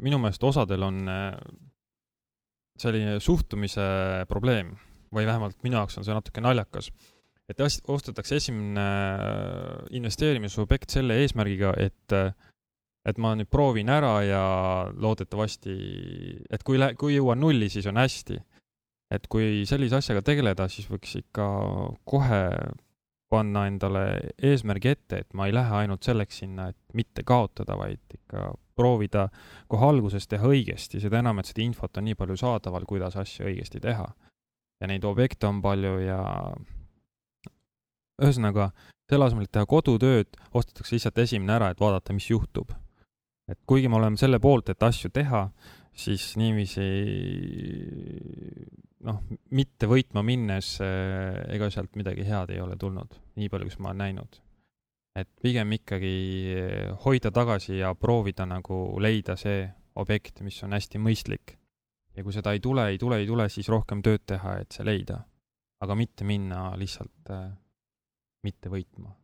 minu meelest osadel on selline suhtumise probleem või vähemalt minu jaoks on see natuke naljakas et ostetakse esimene investeerimisobjekt selle eesmärgiga, et, et ma nüüd proovin ära ja loodetavasti, et kui, kui jõuan nulli, siis on hästi. et kui sellise asjaga tegeleda, siis võiks ikka kohe panna endale eesmärgi ette, et ma ei lähe ainult selleks sinna, et mitte kaotada, vaid ikka proovida kohe alguses teha õigesti, seda enam, et seda infot on nii palju saadaval, kuidas asju õigesti teha. ja neid objekte on palju ja ühesõnaga, selle asemel, et teha kodutööd, ostetakse lihtsalt esimene ära, et vaadata, mis juhtub. Et kuigi me oleme selle poolt, et asju teha, siis niiviisi noh, mitte võitma minnes eh, ega sealt midagi head ei ole tulnud, nii palju, kui ma olen näinud. et pigem ikkagi hoida tagasi ja proovida nagu leida see objekt, mis on hästi mõistlik. ja kui seda ei tule, ei tule, ei tule, siis rohkem tööd teha, et see leida. aga mitte minna lihtsalt eh, mitte võitma.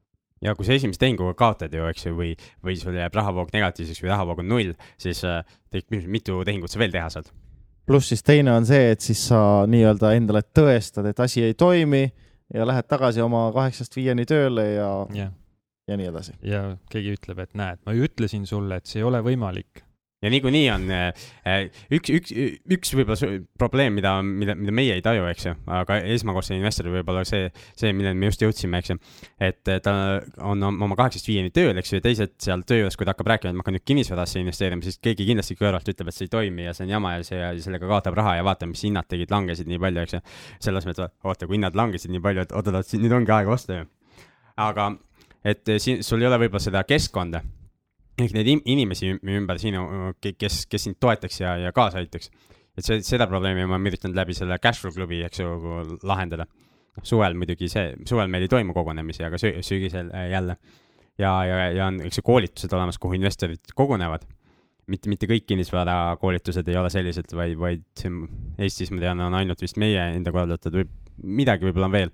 Ja kui sa esimese tehinguga kaotad ju, eks ju, või, või sul jääb rahavoog negatiivseks või rahavoog on null, siis äh, tekib mitu tehingut sa veel teha saad. pluss siis teine on see, et siis sa nii-öelda endale tõestad, et asi ei toimi ja lähed tagasi oma kaheksast viieni tööle ja yeah., ja nii edasi. ja keegi ütleb, et näed, ma ju ütlesin sulle, et see ei ole võimalik ja niikuinii on äh, üks, üks, üks võib-olla probleem, mida, mida, mida meie ei taju, eks ju, aga esmakordsel investoril võib-olla see, see, milleni me just jõudsime, eks ju. et ta on oma kaheksast viieni tööl, eks ju, ja teised seal töö juures, kui ta hakkab rääkima, et ma hakkan nüüd kinnisvarasse investeerima, siis keegi kindlasti kõrvalt ütleb, et see ei toimi ja see on jama ja see sellega kaotab raha ja vaata, mis hinnad tegid, langesid nii palju, eks ju. selles mõttes, oota, kui hinnad langesid nii palju, et oot-oot, nüüd ongi aeg osta ju. aga et siin sul ei ole võib-olla seda keskkonda ehk neid inimesi ümber sinu, kes, kes sind toetaks ja, ja kaasa aitaks. et see, seda probleemi ma olen üritanud läbi selle Cashflow klubi, eks ju, lahendada. noh, suvel muidugi see, suvel meil ei toimu kogunemisi, aga sü sügisel äh, jälle. ja, ja, ja on, eks ju, koolitused olemas, kuhu investorid kogunevad. mitte, mitte kõik kinnisvarakoolitused ei ole sellised, vaid, vaid siin Eestis ma tean, on ainult vist meie enda korraldatud või midagi võib-olla on veel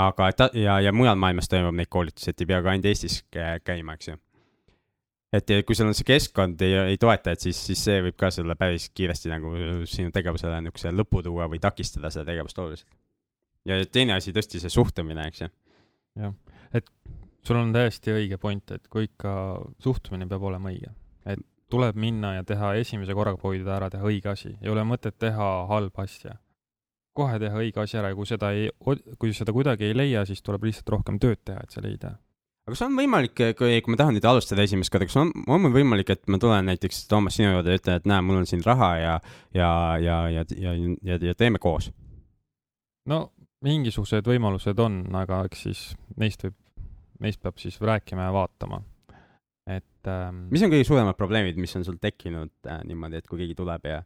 aga ta ja, ja mujal maailmas toimub neid koolitusi, et ei pea ka ainult Eestis käima, eks ju et kui sul on see keskkond ei, ei toeta, et siis, siis see võib ka sulle päris kiiresti nagu sinu tegevusele niisuguse lõpu tuua või takistada seda tegevust oluliselt. ja teine asi, tõesti see suhtumine, eks ju. jah, et sul on täiesti õige point, et kui ikka suhtumine peab olema õige, et tuleb minna ja teha esimese korraga hoida ära, teha õige asi, ei ole mõtet teha halba asja. kohe teha õige asi ära ja kui seda ei, kui seda kuidagi ei leia, siis tuleb lihtsalt rohkem tööd teha, et see leida. Aga kas on võimalik, kui, kui ma tahan nüüd alustada esimest korda, kas on, on mul võimalik, et ma tulen näiteks Toomas sinu juurde ja ütlen, et näe, mul on siin raha ja, ja, ja, ja, ja, ja, ja teeme koos? no mingisugused võimalused on, aga eks siis neist võib, neist peab siis rääkima ja vaatama. et ähm.... mis on kõige suuremad probleemid, mis on sul tekkinud äh, niimoodi, et kui keegi tuleb ja,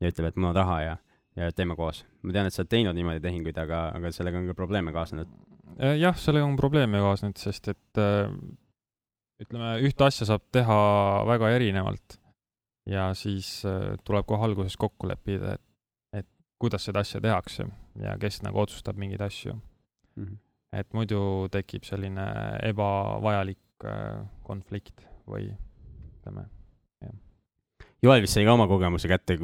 ja ütleb, et mul on raha ja, ja teeme koos? ma tean, et sa oled teinud niimoodi tehinguid, aga, aga sellega on ka probleeme kaasnenud. Äh, jah, sellega on probleeme kaasnenud, sest et äh, ütleme, ühte asja saab teha väga erinevalt ja siis äh, tuleb kohe alguses kokku leppida, et kuidas seda asja tehakse ja kes nagu otsustab mingeid asju mm. -hmm. et muidu tekib selline ebavajalik konflikt või ütleme. Joel vist sai ka oma kogemuse kätte,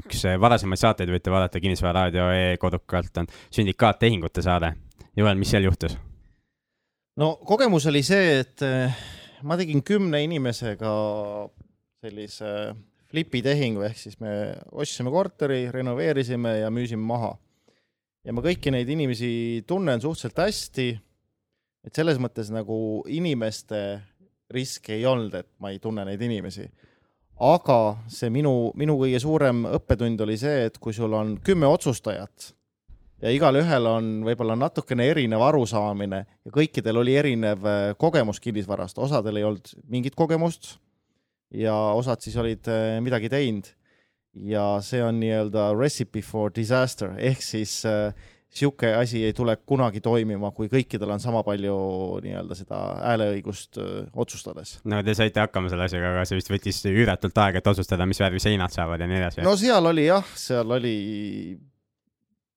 üks varasemaid saateid võite vaadata Kinnisvara raadio e-kodukalt on sündikaattehingute saade. Joel, mis seal juhtus? no kogemus oli see, et äh, ma tegin kümne inimesega sellise flipitehingu, ehk siis me ostsime korteri, renoveerisime ja müüsime maha. ja ma kõiki neid inimesi tunnen suhteliselt hästi, et selles mõttes nagu inimeste riski ei olnud, et ma ei tunne neid inimesi. Aga see minu, minu kõige suurem õppetund oli see, et kui sul on kümme otsustajat ja igalühel on võib-olla natukene erinev arusaamine ja kõikidel oli erinev äh, kogemus kinnisvarast, osadel ei olnud mingit kogemust ja osad siis olid äh, midagi teinud. ja see on nii-öelda recipe for disaster ehk siis sihuke asi ei tule kunagi toimima, kui kõikidel on sama palju nii-öelda seda hääleõigust öö, otsustades. no te saite hakkama selle asjaga, aga see vist võttis üüratult aega, et otsustada, mis värvi seinad saavad ja nii edasi. no seal oli jah, seal oli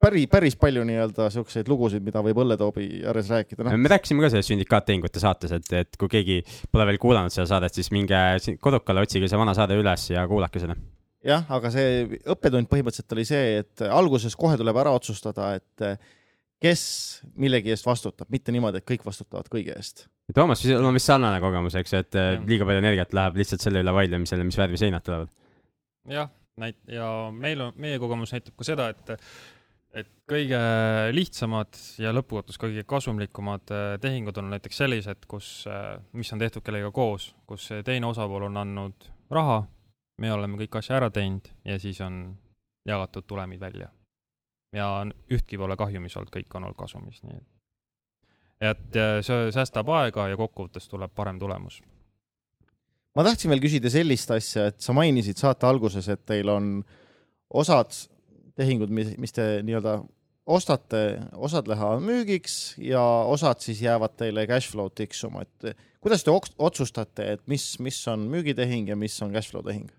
päris, päris palju nii-öelda siukseid lugusid, mida võib õlletoobi ääres rääkida no.. me rääkisime ka sellest sündikaattehingute saates, et, et kui keegi pole veel kuulanud seda saadet, siis minge kodukale, otsige see vana saade üles ja kuulake seda. Jah, aga see õppetund põhimõtteliselt oli see, et alguses kohe tuleb ära otsustada, et kes millegi eest vastutab, mitte niimoodi, et kõik vastutavad kõige eest. Toomas, sul on vist sarnane kogemus, eks, et ja. liiga palju energiat läheb lihtsalt selle üle vaidlemisele, mis värvi seinad tulevad. jah, näit- ja meil on, meie kogemus näitab ka seda, et et kõige lihtsamad ja lõppkokkuvõttes kõige kasumlikumad äh, tehingud on näiteks sellised, kus, mis on tehtud kellegagi koos, kus teine osapool on andnud raha, me oleme kõik asja ära teinud ja siis on jagatud tulemid välja. ja ühtki pole kahjumis olnud, kõik on olnud kasumis, nii et et äh, see säästab aega ja kokkuvõttes tuleb parem tulemus. ma tahtsin veel küsida sellist asja, et sa mainisid saate alguses, et teil on osad tehingud, mis, mis te nii-öelda ostate, osad lähevad müügiks ja osad siis jäävad teile cash flow tiksuma, et kuidas te otsustate, et mis, mis on müügitehing ja mis on cash flow tehing?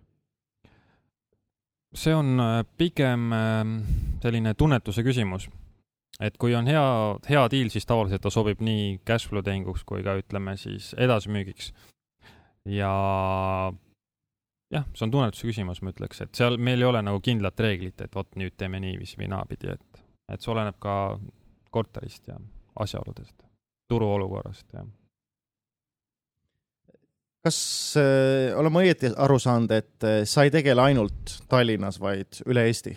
See on äh, pigem ähm, selline tunnetuse küsimus. et kui on hea, hea diil, siis tavaliselt ta sobib nii cash flow tehinguks kui ka ütleme siis edasimüügiks. ja jah, see on tunnetuse küsimus, ma ütleks, et seal meil ei ole nagu kindlat reeglit, et vot nüüd teeme niiviisi või naapidi, et, et see oleneb ka korterist ja asjaoludest, turuolukorrast ja. Kas äh, olen ma õieti aru saanud, et äh, sa ei tegele ainult Tallinnas, vaid üle Eesti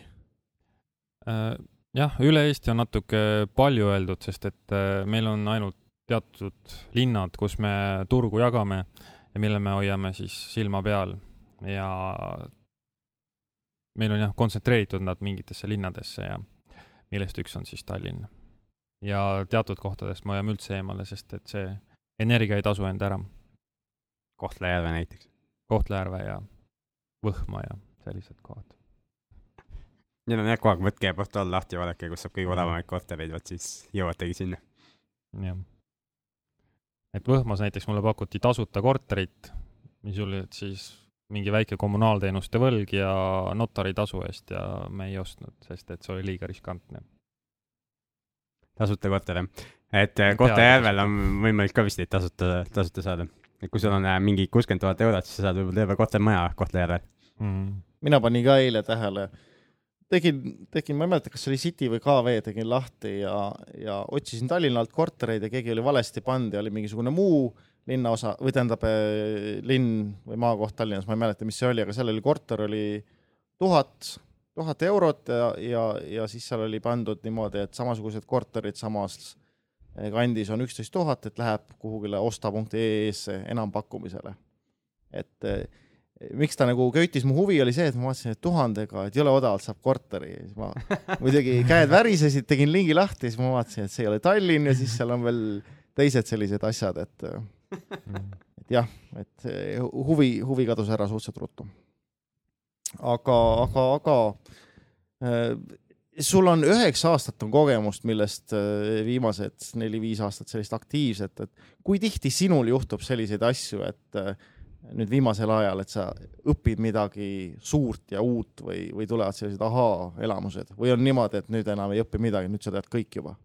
äh,? jah, üle Eesti on natuke palju öeldud, sest et äh, meil on ainult teatud linnad, kus me turgu jagame ja mille me hoiame siis silma peal ja meil on jah, kontsentreeritud nad mingitesse linnadesse ja millest üks on siis Tallinn. ja teatud kohtadest me hoiame üldse eemale, sest et see energia ei tasu end ära. Kohtla-Järve näiteks? Kohtla-Järve ja Võhma ja sellised kohad. Need on jah, kogu aeg võtke portaal lahti ja vaadake, kus saab kõige odavamaid kortereid, vot siis jõuategi sinna. jah. et Võhmas näiteks mulle pakuti tasuta korterit, mis olid siis mingi väike kommunaalteenuste võlg ja notaritasu eest ja me ei ostnud, sest et see oli liiga riskantne. tasuta korter jah? et Kohtla-Järvel on võimalik ka vist neid tasuta, tasuta saada. Et kui sul on äh, mingi kuuskümmend tuhat eurot, siis sa saad võib-olla terve kortermaja Kohtla-Järvel mm. -hmm. mina panin ka eile tähele, tegin, tegin, ma ei mäleta, kas see oli City või KV, tegin lahti ja, ja otsisin Tallinna alt kortereid ja keegi oli valesti pannud ja oli mingisugune muu linnaosa või tähendab eh, linn või maakoht Tallinnas, ma ei mäleta, mis see oli, aga seal oli korter oli tuhat tuhat eurot ja, ja, ja siis seal oli pandud niimoodi, et samasugused korterid samas kandis on üksteist tuhat, et läheb kuhugile osta.ee-sse enampakkumisele. et eh, miks ta nagu köitis mu huvi, oli see, et ma vaatasin, et tuhandega, et jõle odavalt saab korteri ja siis ma muidugi käed värisesid, tegin lingi lahti, siis ma vaatasin, et see ei ole Tallinn ja siis seal on veel teised sellised asjad, et et jah, et huvi, huvi kadus ära suhteliselt ruttu. aga, aga, aga äh, sul on üheksa aastat on kogemust, millest äh, viimased neli-viis aastat sellist aktiivset, et kui tihti sinul juhtub selliseid asju, et äh, nüüd viimasel ajal, et sa õpid midagi suurt ja uut või, või tulevad sellised ahaa-elamused või on niimoodi, et nüüd enam ei õpi midagi, nüüd sa tead kõik juba?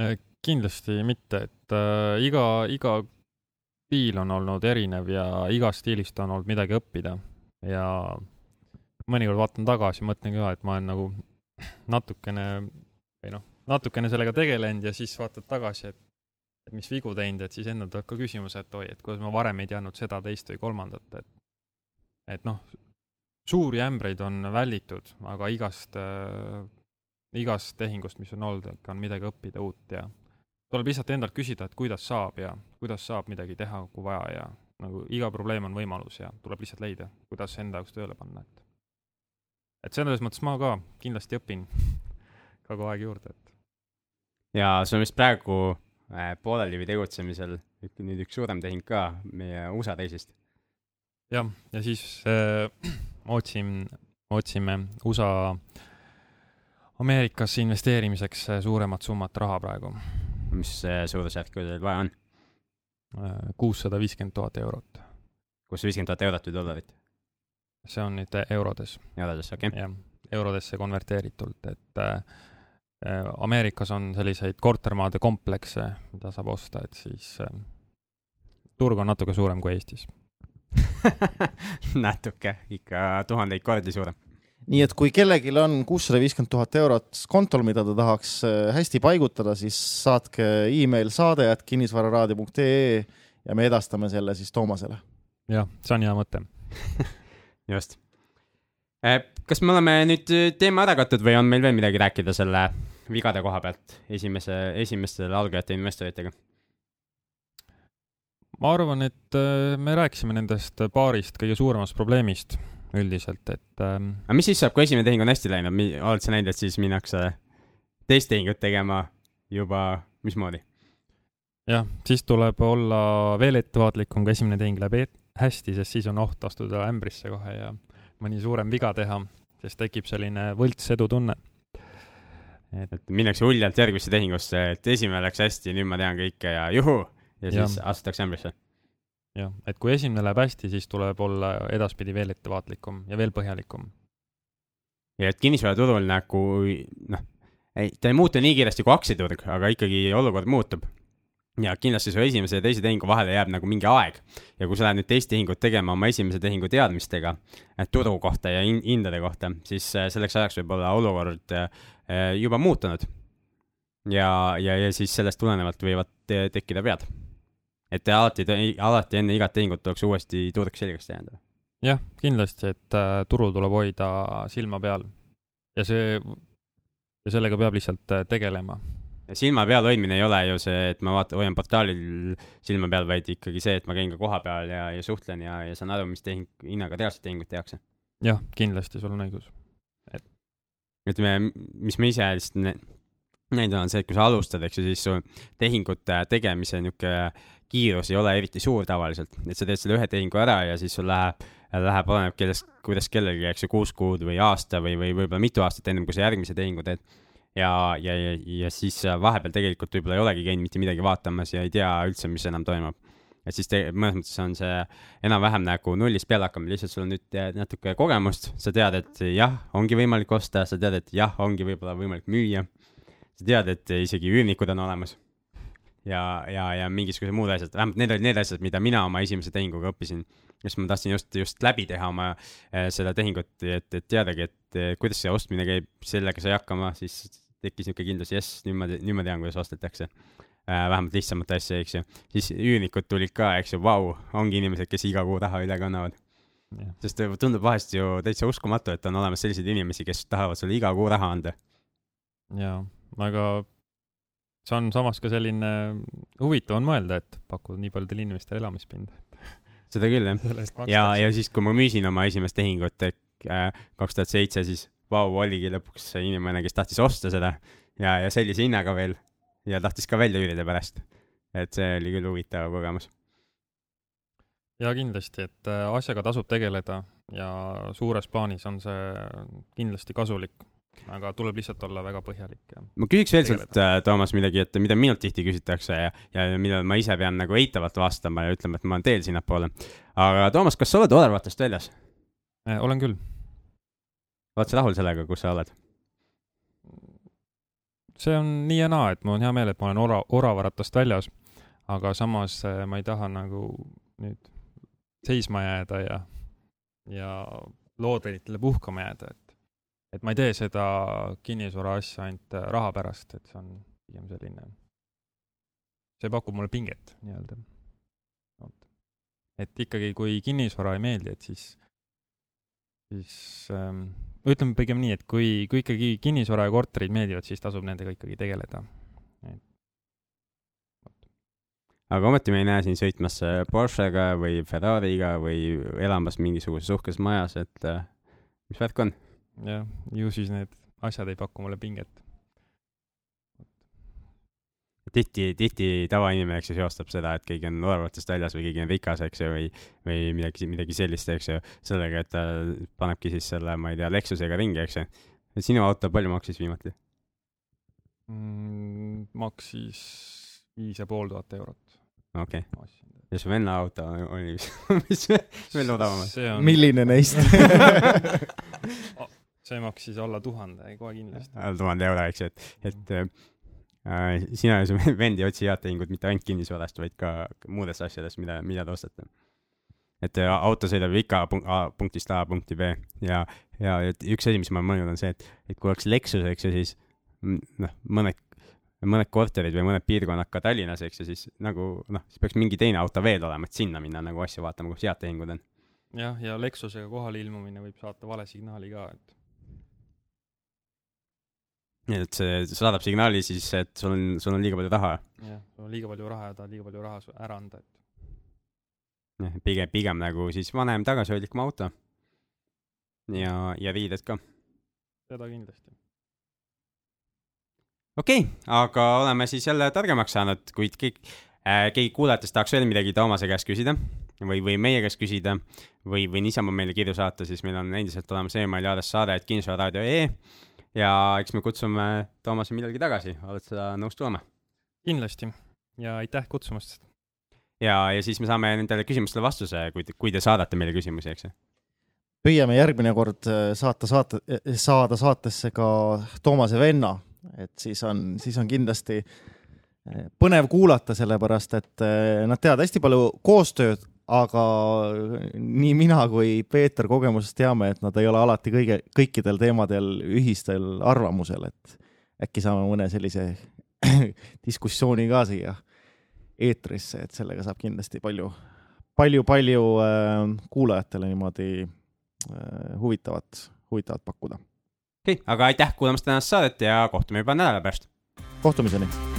Äh, kindlasti mitte, et äh, iga, iga stiil on olnud erinev ja igast stiilist on olnud midagi õppida ja mõnikord vaatan tagasi, mõtlen ka, et ma olen nagu natukene või noh, natukene sellega tegelenud ja siis vaatad tagasi, et, et mis vigu teinud, et siis endal tuleb ka küsimus, et oi, et kuidas ma varem ei teadnud seda, teist või kolmandat, et et noh, suuri ämbreid on välditud, aga igast äh,, igast tehingust, mis on olnud, on midagi õppida uut ja tuleb lihtsalt endalt küsida, et kuidas saab ja kuidas saab midagi teha, kui vaja ja nagu iga probleem on võimalus ja tuleb lihtsalt leida, kuidas enda jaoks tööle panna, et et selles mõttes ma ka kindlasti õpin kogu aeg juurde, et. ja sul on vist praegu äh, pooleli tegutsemisel nüüd üks suurem tehing ka meie USA reisist. jah, ja siis äh, otsin, otsime USA Ameerikasse investeerimiseks äh, suuremat summat raha praegu. mis äh, suurusjärk teil vaja on? Äh, kuussada viiskümmend tuhat eurot. kuussada viiskümmend tuhat eurot või dollarit? See on nüüd eurodes. eurodes, okei okay.. jah, eurodesse konverteeritult, et äh, Ameerikas on selliseid kortermaade komplekse, mida saab osta, et siis äh, turg on natuke suurem kui Eestis natuke, ikka tuhandeid kordi suurem. nii et kui kellelgi on kuussada viiskümmend tuhat eurot kontol, mida ta tahaks äh, hästi paigutada, siis saatke email saade at kinnisvararaadio.ee ja me edastame selle siis Toomasele. jah, see on hea mõte just. Äh, kas me oleme nüüd äh, teema ära katud või on meil veel midagi rääkida selle vigade koha pealt esimese, esimestele algajate investoritega? ma arvan, et äh, me rääkisime nendest paarist kõige suuremast probleemist üldiselt, et ähm.... aga mis siis saab, kui esimene tehing on hästi läinud, oled sa näinud, et siis minnakse teist tehingut tegema juba, mismoodi? jah, siis tuleb olla veel ettevaatlikum, kui esimene tehing läheb hästi, sest siis on oht astuda ämbrisse kohe ja mõni suurem viga teha, sest tekib selline võltsedu tunne. et, et minnakse uljalt järgmisse tehingusse, et esimene läks hästi, nüüd ma tean kõike ja juhu, ja siis ja. astutakse ämbrisse. jah, et kui esimene läheb hästi, siis tuleb olla edaspidi veel ettevaatlikum ja veel põhjalikum. ja et kinnisvaraturul nagu noh, ei, ta ei muutu nii kiiresti kui aktsiaturg, aga ikkagi olukord muutub ja kindlasti su esimese ja teise tehingu vahele jääb nagu mingi aeg. ja kui sa lähed nüüd teist tehingut tegema oma esimese tehingu teadmistega turu kohta ja hindade kohta, siis äh, selleks ajaks võib olla olukord äh, juba muutunud. ja, ja, ja siis sellest tulenevalt võivad tekkida vead. et alati, alati enne igat tehingut tuleks uuesti turg selgeks tähendada. jah, kindlasti, et äh, turul tuleb hoida silma peal ja see, ja sellega peab lihtsalt äh, tegelema silma peal hoidmine ei ole ju see, et ma vaatan, hoian portaalil silma peal, vaid ikkagi see, et ma käin ka kohapeal ja, ja suhtlen ja, ja saan aru, mis tehing, hinnaga reaalselt tehingut tehakse. jah, kindlasti, sul on õigus. et ütleme, mis ma ise lihtsalt näinud olen, see, et kui sa alustad, eks ju, siis su tehingute tegemise niisugune kiirus ei ole eriti suur tavaliselt, et sa teed selle ühe tehingu ära ja siis sul läheb, läheb, oleneb kellest, kuidas kellelgi, eks ju, kuus kuud või aasta või, või võib-olla mitu aastat ennem, kui sa järgmise tehingu teed ja, ja, ja, ja siis vahepeal tegelikult võib-olla ei olegi käinud mitte midagi vaatamas ja ei tea üldse, mis enam toimub. et siis te, mõnes mõttes on see enam-vähem nagu nullist peale hakkamine, lihtsalt sul on nüüd natuke kogemust, sa tead, et jah, ongi võimalik osta, sa tead, et jah, ongi võib-olla võimalik müüa. sa tead, et isegi üürnikud on olemas. ja, ja, ja mingisugused muud asjad, vähemalt need olid need asjad, mida mina oma esimese tehinguga õppisin. sest ma tahtsin just, just läbi teha oma äh, seda tehingut, et, et teadagi, et kuidas see ostmine käib, sellega sai hakkama, siis tekkis niisugune kindlus, jess, nüüd ma, nüüd ma tean, kuidas ostetakse äh,. vähemalt lihtsamat asja, eks ju. siis üürnikud tulid ka, eks ju, vau, ongi inimesed, kes iga kuu raha üle kannavad sest tundub vahest ju täitsa uskumatu, et on olemas selliseid inimesi, kes tahavad sulle iga kuu raha anda. jaa, aga see on samas ka selline, huvitav on mõelda, et pakud nii paljudele inimestele elamispinda. seda küll, jah. ja, ja siis, kui ma müüsin oma esimest tehingut äh, kaks tuhat seitse, siis vau, oligi lõpuks see inimene, kes tahtis osta seda ja, ja sellise hinnaga veel ja tahtis ka välja üürida pärast. et see oli küll huvitav kogemus. ja kindlasti, et äh, asjaga tasub tegeleda ja suures plaanis on see kindlasti kasulik, aga tuleb lihtsalt olla väga põhjalik ja ma küsiks veel sealt, äh, Toomas, midagi, et mida minult tihti küsitakse ja, ja millele ma ise pean nagu eitavalt vastama ja ütlema, et ma olen teel sinnapoole. aga Toomas, kas sa oled Odarvatest väljas? Äh, olen küll. Oled sa rahul sellega, kus sa oled? see on nii ja naa, et mul on hea meel, et ma olen ora-, oravaratast väljas, aga samas äh, ma ei taha nagu nüüd seisma jääda ja, ja loodetele puhkama jääda, et, et ma ei tee seda kinnisvara asja ainult äh, raha pärast, et see on pigem selline, see pakub mulle pinget nii-öelda. et ikkagi, kui kinnisvara ei meeldi, et siis, siis ähm, ütleme pigem nii, et kui, kui ikkagi kinnisvara ja korterid meeldivad, siis tasub nendega ikkagi tegeleda. aga ometi me ei näe sind sõitmas äh, Porschega või Ferrari'ga või elamas mingisuguses uhkes majas, et äh, mis värk on? jah, ju siis need asjad ei paku mulle pinget tihti, tihti tavainimene, eks ju, seostab seda, et keegi on odavatest väljas või keegi on rikas, eks ju, või, või midagi, midagi sellist, eks ju, sellega, et ta panebki siis selle, ma ei tea, Lexusega ringi, eks ju. et sinu auto palju maksis viimati mm,? maksis viis ja pool tuhat eurot. okei okay. ja su venna auto oli, mis veel odavamat? On... milline neist see maksis alla tuhande, kohe kindlasti. alla tuhande euro, eks ju, et, et Äh, sina ja su vend ei otsi head tehingut mitte ainult kinnisvarast, vaid ka muudest asjadest, mida, mida te ostate. et äh, auto sõidab ikka punktist A punkti B ja, ja et üks asi, mis ma olen mõelnud, on see, et, et kui oleks Lexus, eks ju, siis noh, mõned, mõned korterid või mõned piirkonnad ka Tallinnas, eks ju, siis nagu noh, siis peaks mingi teine auto veel olema, et sinna minna nagu asju vaatama, kus head tehingud on. jah, ja Lexusega kohale ilmumine võib saata vale signaali ka, et et see saadab signaali siis, et sul on, sul on liiga palju raha. jah, sul on liiga palju raha ja tahad liiga palju raha ära anda, et. jah, pigem, pigem nagu siis vanem tagasihoidlikum auto. ja, ja riided ka. seda kindlasti. okei okay,, aga oleme siis jälle targemaks saanud, kuid kõik äh,, keegi kuulajatest tahaks veel midagi Toomase käest küsida või, või meie käest küsida või, või niisama meile kirju saata, siis meil on endiselt olemas emaili aadress saade, et kinnisvararaadio.ee ja eks me kutsume Toomase millalgi tagasi, oled sa nõus tulema? kindlasti ja aitäh kutsumast. ja, ja siis me saame nendele küsimustele vastuse, kui te, kui te saadate meile küsimusi, eks ju? püüame järgmine kord äh, saata saate, äh, saada saatesse ka Toomase venna, et siis on, siis on kindlasti äh, põnev kuulata, sellepärast et nad teevad hästi palju koostööd aga nii mina kui Peeter kogemusest teame, et nad ei ole alati kõige, kõikidel teemadel ühistel arvamusel, et äkki saame mõne sellise diskussiooni ka siia eetrisse, et sellega saab kindlasti palju, palju, palju äh, kuulajatele niimoodi äh, huvitavat, huvitavat pakkuda. okei okay,, aga aitäh kuulamast tänast saadet ja kohtume juba nädala pärast. kohtumiseni